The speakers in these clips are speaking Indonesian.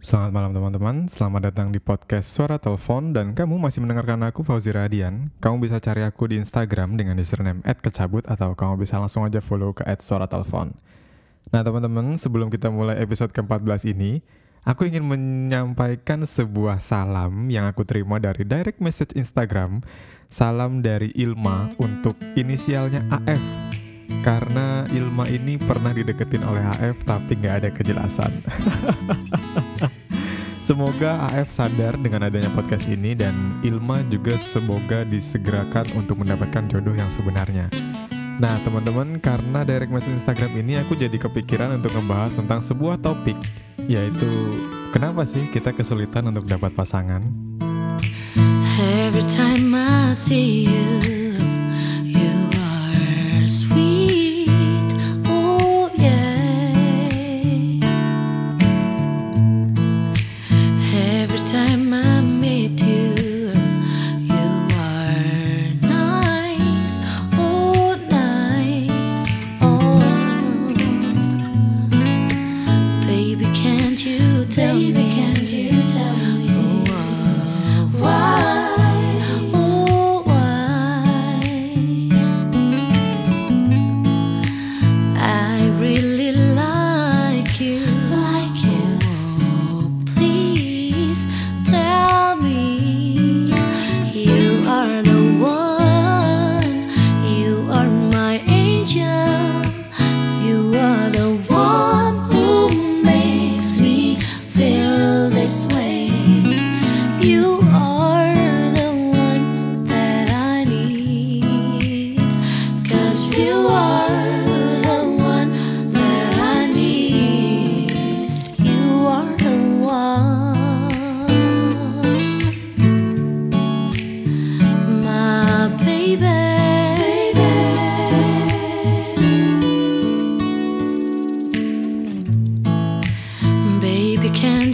Selamat malam teman-teman, selamat datang di podcast Suara Telepon dan kamu masih mendengarkan aku Fauzi Radian. Kamu bisa cari aku di Instagram dengan username @kecabut atau kamu bisa langsung aja follow ke @suaratelepon. Nah teman-teman, sebelum kita mulai episode ke-14 ini, aku ingin menyampaikan sebuah salam yang aku terima dari direct message Instagram. Salam dari Ilma untuk inisialnya AF. Karena Ilma ini pernah dideketin oleh AF tapi nggak ada kejelasan. Semoga AF sadar dengan adanya podcast ini dan Ilma juga semoga disegerakan untuk mendapatkan jodoh yang sebenarnya. Nah teman-teman karena direct message Instagram ini aku jadi kepikiran untuk membahas tentang sebuah topik yaitu kenapa sih kita kesulitan untuk dapat pasangan? Every time I see you, you are sweet.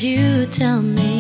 You tell me?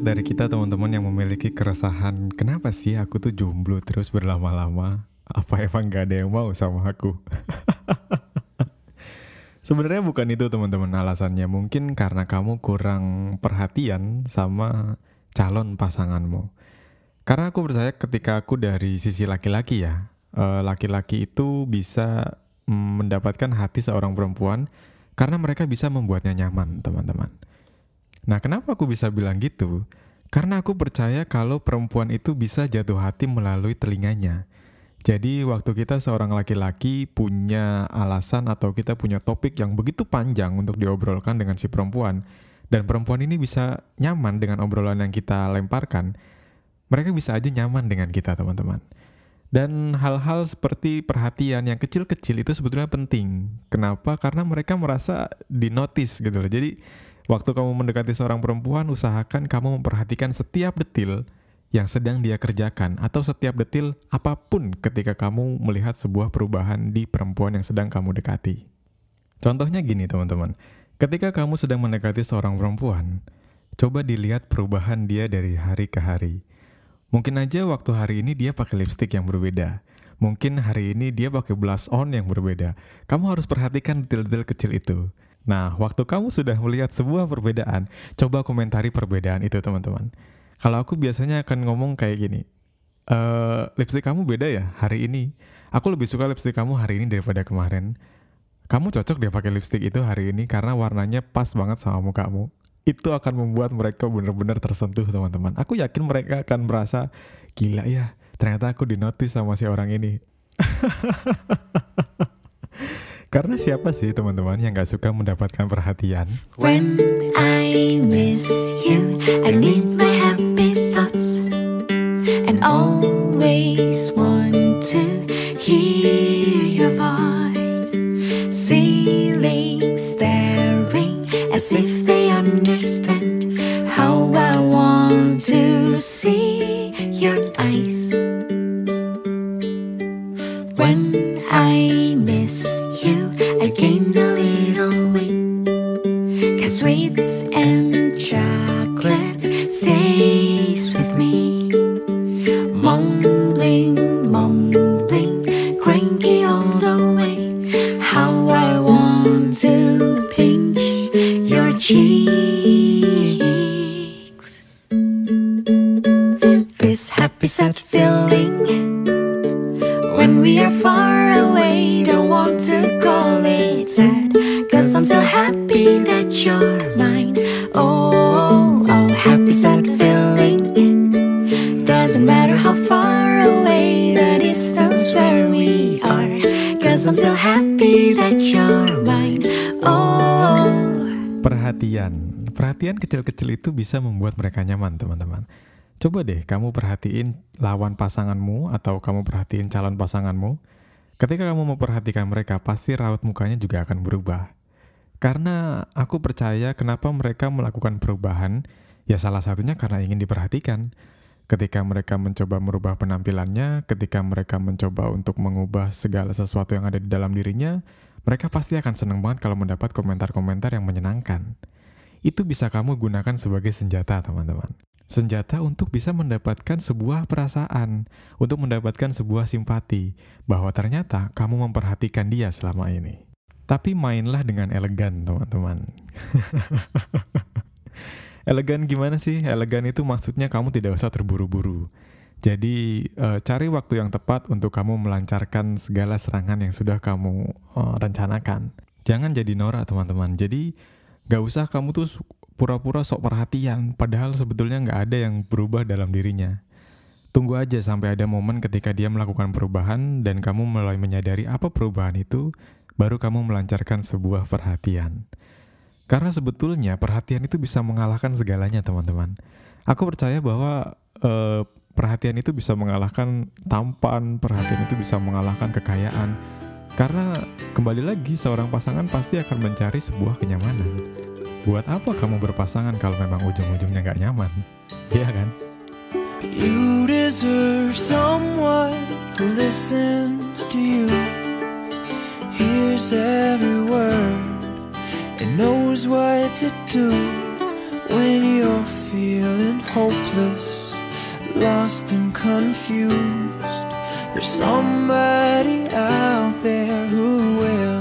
Dari kita teman-teman yang memiliki keresahan, kenapa sih aku tuh jomblo terus berlama-lama? Apa emang gak ada yang mau sama aku? Sebenarnya bukan itu teman-teman alasannya. Mungkin karena kamu kurang perhatian sama calon pasanganmu. Karena aku percaya ketika aku dari sisi laki-laki ya, eh, laki-laki itu bisa mm, mendapatkan hati seorang perempuan karena mereka bisa membuatnya nyaman, teman-teman. Nah, kenapa aku bisa bilang gitu? Karena aku percaya kalau perempuan itu bisa jatuh hati melalui telinganya. Jadi, waktu kita seorang laki-laki punya alasan atau kita punya topik yang begitu panjang untuk diobrolkan dengan si perempuan, dan perempuan ini bisa nyaman dengan obrolan yang kita lemparkan, mereka bisa aja nyaman dengan kita, teman-teman. Dan hal-hal seperti perhatian yang kecil-kecil itu sebetulnya penting. Kenapa? Karena mereka merasa dinotis gitu loh. Jadi waktu kamu mendekati seorang perempuan, usahakan kamu memperhatikan setiap detil yang sedang dia kerjakan atau setiap detil apa pun ketika kamu melihat sebuah perubahan di perempuan yang sedang kamu dekati. Contohnya gini teman-teman, ketika kamu sedang mendekati seorang perempuan, coba dilihat perubahan dia dari hari ke hari. Mungkin aja waktu hari ini dia pakai lipstick yang berbeda. Mungkin hari ini dia pakai blush on yang berbeda. Kamu harus perhatikan detail-detail kecil itu. Nah, waktu kamu sudah melihat sebuah perbedaan, coba komentari perbedaan itu, teman-teman. Kalau aku biasanya akan ngomong kayak gini, e, lipstick kamu beda ya hari ini. Aku lebih suka lipstick kamu hari ini daripada kemarin. Kamu cocok deh pakai lipstick itu hari ini karena warnanya pas banget sama mukamu itu akan membuat mereka benar-benar tersentuh teman-teman. Aku yakin mereka akan merasa gila ya, ternyata aku dinotis sama si orang ini. Karena siapa sih teman-teman yang gak suka mendapatkan perhatian? When I miss you, I need my happy thoughts and always want to hear your voice. Ceiling staring as if they understand This happy sad feeling when we are far away. Don't want to call it sad, cause I'm still happy that you're mine. Oh, oh, happy sad feeling. Doesn't matter how far away the distance where we are, cause I'm still happy that you're mine. Oh. Perhatian. Perhatian kecil-kecil itu bisa membuat mereka nyaman, teman-teman. Coba deh kamu perhatiin lawan pasanganmu atau kamu perhatiin calon pasanganmu. Ketika kamu memperhatikan mereka, pasti raut mukanya juga akan berubah. Karena aku percaya kenapa mereka melakukan perubahan, ya salah satunya karena ingin diperhatikan. Ketika mereka mencoba merubah penampilannya, ketika mereka mencoba untuk mengubah segala sesuatu yang ada di dalam dirinya, mereka pasti akan senang banget kalau mendapat komentar-komentar yang menyenangkan. Itu bisa kamu gunakan sebagai senjata, teman-teman. Senjata untuk bisa mendapatkan sebuah perasaan, untuk mendapatkan sebuah simpati, bahwa ternyata kamu memperhatikan dia selama ini. Tapi mainlah dengan elegan, teman-teman. elegan gimana sih? Elegan itu maksudnya kamu tidak usah terburu-buru. Jadi eh, cari waktu yang tepat untuk kamu melancarkan segala serangan yang sudah kamu eh, rencanakan. Jangan jadi norak teman-teman. Jadi gak usah kamu tuh pura-pura sok perhatian, padahal sebetulnya nggak ada yang berubah dalam dirinya. Tunggu aja sampai ada momen ketika dia melakukan perubahan dan kamu mulai menyadari apa perubahan itu, baru kamu melancarkan sebuah perhatian. Karena sebetulnya perhatian itu bisa mengalahkan segalanya, teman-teman. Aku percaya bahwa eh, perhatian itu bisa mengalahkan tampan, perhatian itu bisa mengalahkan kekayaan. Karena kembali lagi seorang pasangan pasti akan mencari sebuah kenyamanan. Buat apa kamu berpasangan kalau memang ujung-ujungnya nggak nyaman? Iya kan? You deserve someone who listens to you, hears every word, and knows what to do when you're feeling hopeless, lost and confused. There's somebody out there who will.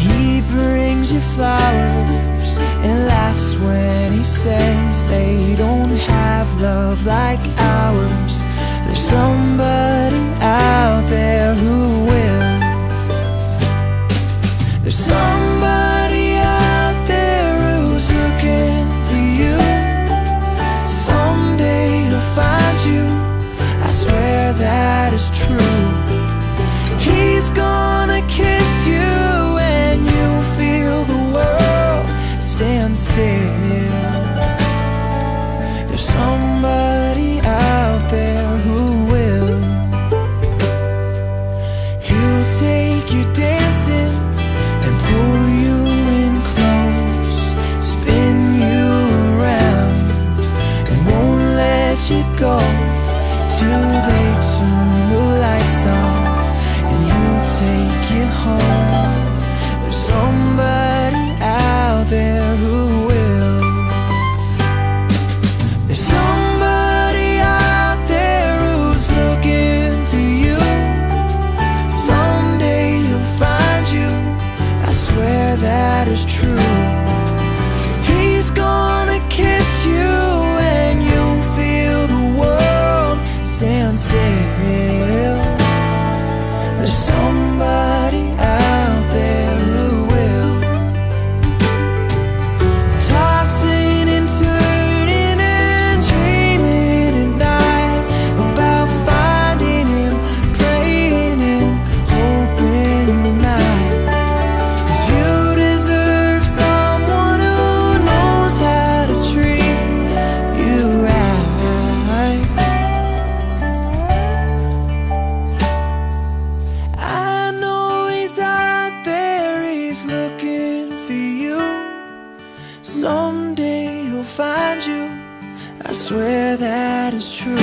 He brings you flowers, and laughs when he says they don't have love like ours. There's somebody stand still. There's somebody looking for you. Someday he'll find you. I swear that is true.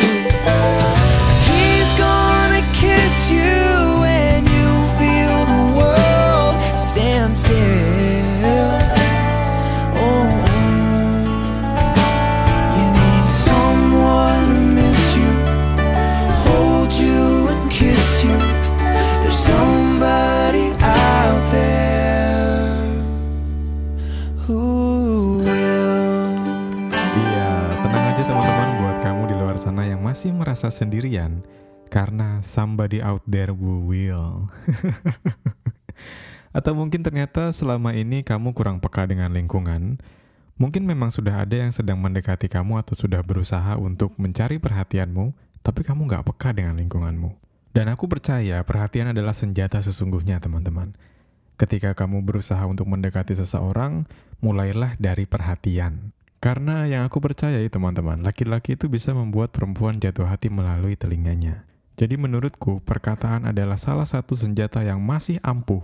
He's gonna kiss you merasa sendirian karena somebody out there will. Atau mungkin ternyata selama ini kamu kurang peka dengan lingkungan. Mungkin memang sudah ada yang sedang mendekati kamu atau sudah berusaha untuk mencari perhatianmu, tapi kamu nggak peka dengan lingkunganmu. Dan aku percaya perhatian adalah senjata sesungguhnya teman-teman. Ketika kamu berusaha untuk mendekati seseorang, mulailah dari perhatian. Karena yang aku percaya ya teman-teman, laki-laki itu bisa membuat perempuan jatuh hati melalui telinganya. Jadi menurutku, perkataan adalah salah satu senjata yang masih ampuh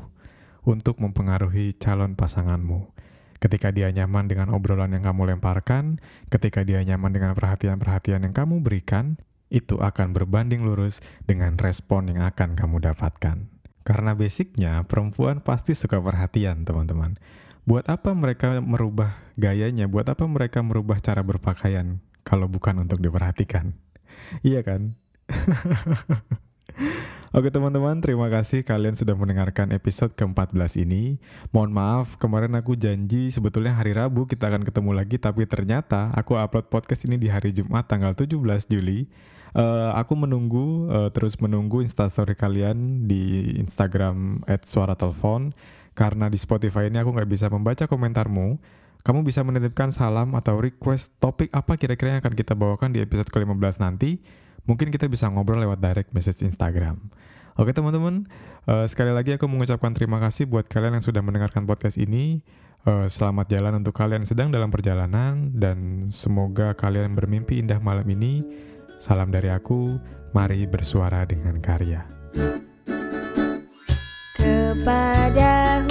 untuk mempengaruhi calon pasanganmu. Ketika dia nyaman dengan obrolan yang kamu lemparkan, ketika dia nyaman dengan perhatian-perhatian yang kamu berikan, itu akan berbanding lurus dengan respon yang akan kamu dapatkan. Karena basicnya, perempuan pasti suka perhatian, teman-teman. Buat apa mereka merubah gayanya? Buat apa mereka merubah cara berpakaian kalau bukan untuk diperhatikan? Iya kan? Oke teman-teman, terima kasih kalian sudah mendengarkan episode ke-14 ini. Mohon maaf, kemarin aku janji sebetulnya hari Rabu kita akan ketemu lagi, tapi ternyata aku upload podcast ini di hari Jumat tanggal 17 Juli. Eh, aku menunggu, eh, terus menunggu instastory kalian di Instagram @suaratelfon karena di Spotify ini aku nggak bisa membaca komentarmu. Kamu bisa menitipkan salam atau request topik apa kira-kira yang akan kita bawakan di episode ke-15 nanti. Mungkin kita bisa ngobrol lewat direct message Instagram. Oke teman-teman, eh, sekali lagi aku mengucapkan terima kasih buat kalian yang sudah mendengarkan podcast ini. Eh, selamat jalan untuk kalian yang sedang dalam perjalanan dan semoga kalian bermimpi indah malam ini. Salam dari aku, mari bersuara dengan karya. Kepada